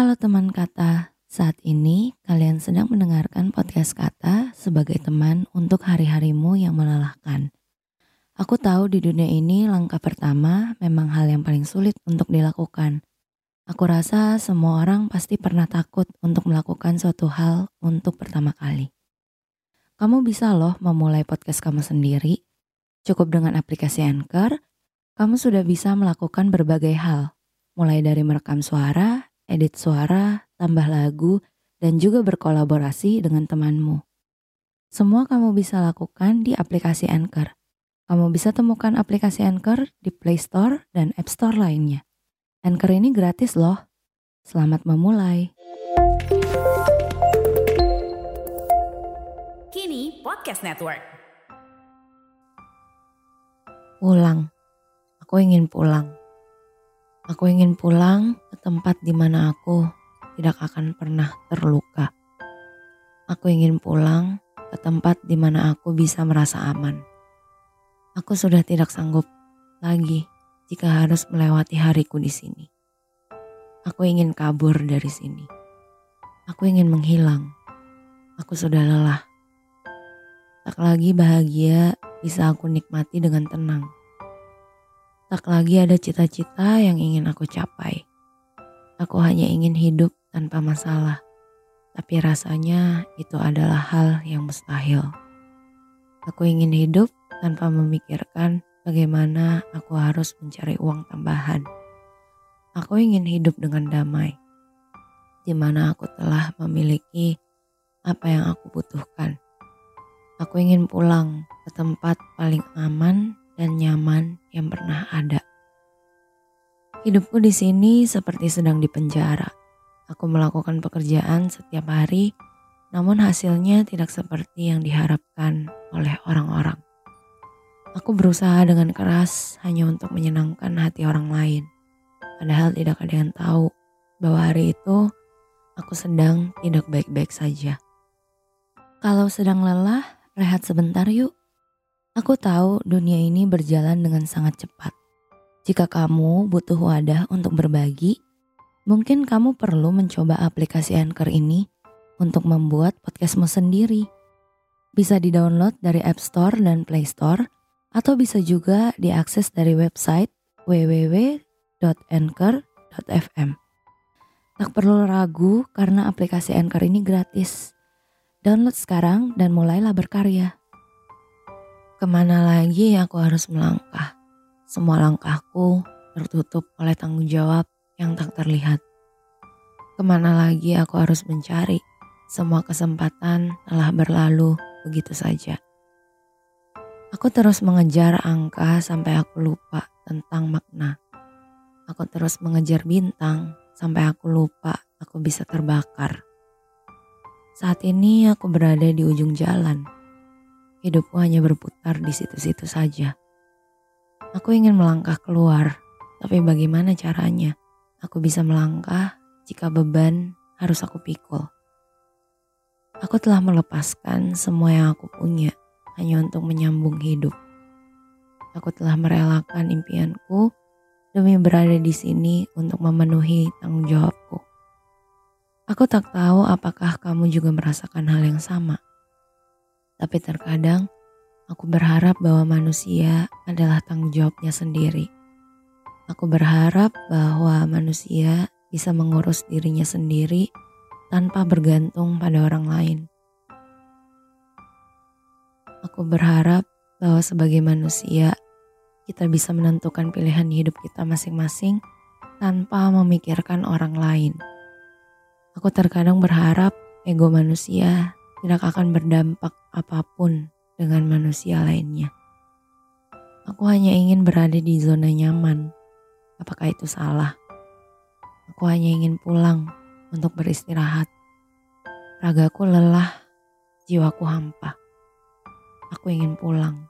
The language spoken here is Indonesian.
Halo teman kata, saat ini kalian sedang mendengarkan podcast kata sebagai teman untuk hari-harimu yang melelahkan. Aku tahu di dunia ini langkah pertama memang hal yang paling sulit untuk dilakukan. Aku rasa semua orang pasti pernah takut untuk melakukan suatu hal untuk pertama kali. Kamu bisa loh memulai podcast kamu sendiri. Cukup dengan aplikasi Anchor, kamu sudah bisa melakukan berbagai hal, mulai dari merekam suara, edit suara, tambah lagu, dan juga berkolaborasi dengan temanmu. Semua kamu bisa lakukan di aplikasi Anchor. Kamu bisa temukan aplikasi Anchor di Play Store dan App Store lainnya. Anchor ini gratis loh. Selamat memulai. Kini Podcast Network. Pulang. Aku ingin pulang. Aku ingin pulang tempat di mana aku tidak akan pernah terluka. Aku ingin pulang ke tempat di mana aku bisa merasa aman. Aku sudah tidak sanggup lagi jika harus melewati hariku di sini. Aku ingin kabur dari sini. Aku ingin menghilang. Aku sudah lelah. Tak lagi bahagia bisa aku nikmati dengan tenang. Tak lagi ada cita-cita yang ingin aku capai. Aku hanya ingin hidup tanpa masalah, tapi rasanya itu adalah hal yang mustahil. Aku ingin hidup tanpa memikirkan bagaimana aku harus mencari uang tambahan. Aku ingin hidup dengan damai, di mana aku telah memiliki apa yang aku butuhkan. Aku ingin pulang ke tempat paling aman dan nyaman yang pernah ada. Hidupku di sini seperti sedang dipenjara. Aku melakukan pekerjaan setiap hari, namun hasilnya tidak seperti yang diharapkan oleh orang-orang. Aku berusaha dengan keras hanya untuk menyenangkan hati orang lain. Padahal tidak ada yang tahu bahwa hari itu aku sedang tidak baik-baik saja. Kalau sedang lelah, rehat sebentar yuk. Aku tahu dunia ini berjalan dengan sangat cepat. Jika kamu butuh wadah untuk berbagi, mungkin kamu perlu mencoba aplikasi Anchor ini untuk membuat podcastmu sendiri. Bisa di-download dari App Store dan Play Store, atau bisa juga diakses dari website www.anchor.fm. Tak perlu ragu karena aplikasi Anchor ini gratis. Download sekarang dan mulailah berkarya. Ke mana lagi aku harus melangkah? Semua langkahku tertutup oleh tanggung jawab yang tak terlihat. Ke mana lagi aku harus mencari? Semua kesempatan telah berlalu begitu saja. Aku terus mengejar angka sampai aku lupa tentang makna. Aku terus mengejar bintang sampai aku lupa aku bisa terbakar. Saat ini aku berada di ujung jalan Hidupku hanya berputar di situ-situ saja. Aku ingin melangkah keluar, tapi bagaimana caranya? Aku bisa melangkah jika beban harus aku pikul. Aku telah melepaskan semua yang aku punya hanya untuk menyambung hidup. Aku telah merelakan impianku demi berada di sini untuk memenuhi tanggung jawabku. Aku tak tahu apakah kamu juga merasakan hal yang sama. Tapi terkadang aku berharap bahwa manusia adalah tanggung jawabnya sendiri. Aku berharap bahwa manusia bisa mengurus dirinya sendiri tanpa bergantung pada orang lain. Aku berharap bahwa sebagai manusia kita bisa menentukan pilihan hidup kita masing-masing tanpa memikirkan orang lain. Aku terkadang berharap ego manusia tidak akan berdampak apa pun dengan manusia lainnya. Aku hanya ingin berada di zona nyaman. Apakah itu salah? Aku hanya ingin pulang untuk beristirahat. Ragaku lelah, jiwaku hampa. Aku ingin pulang.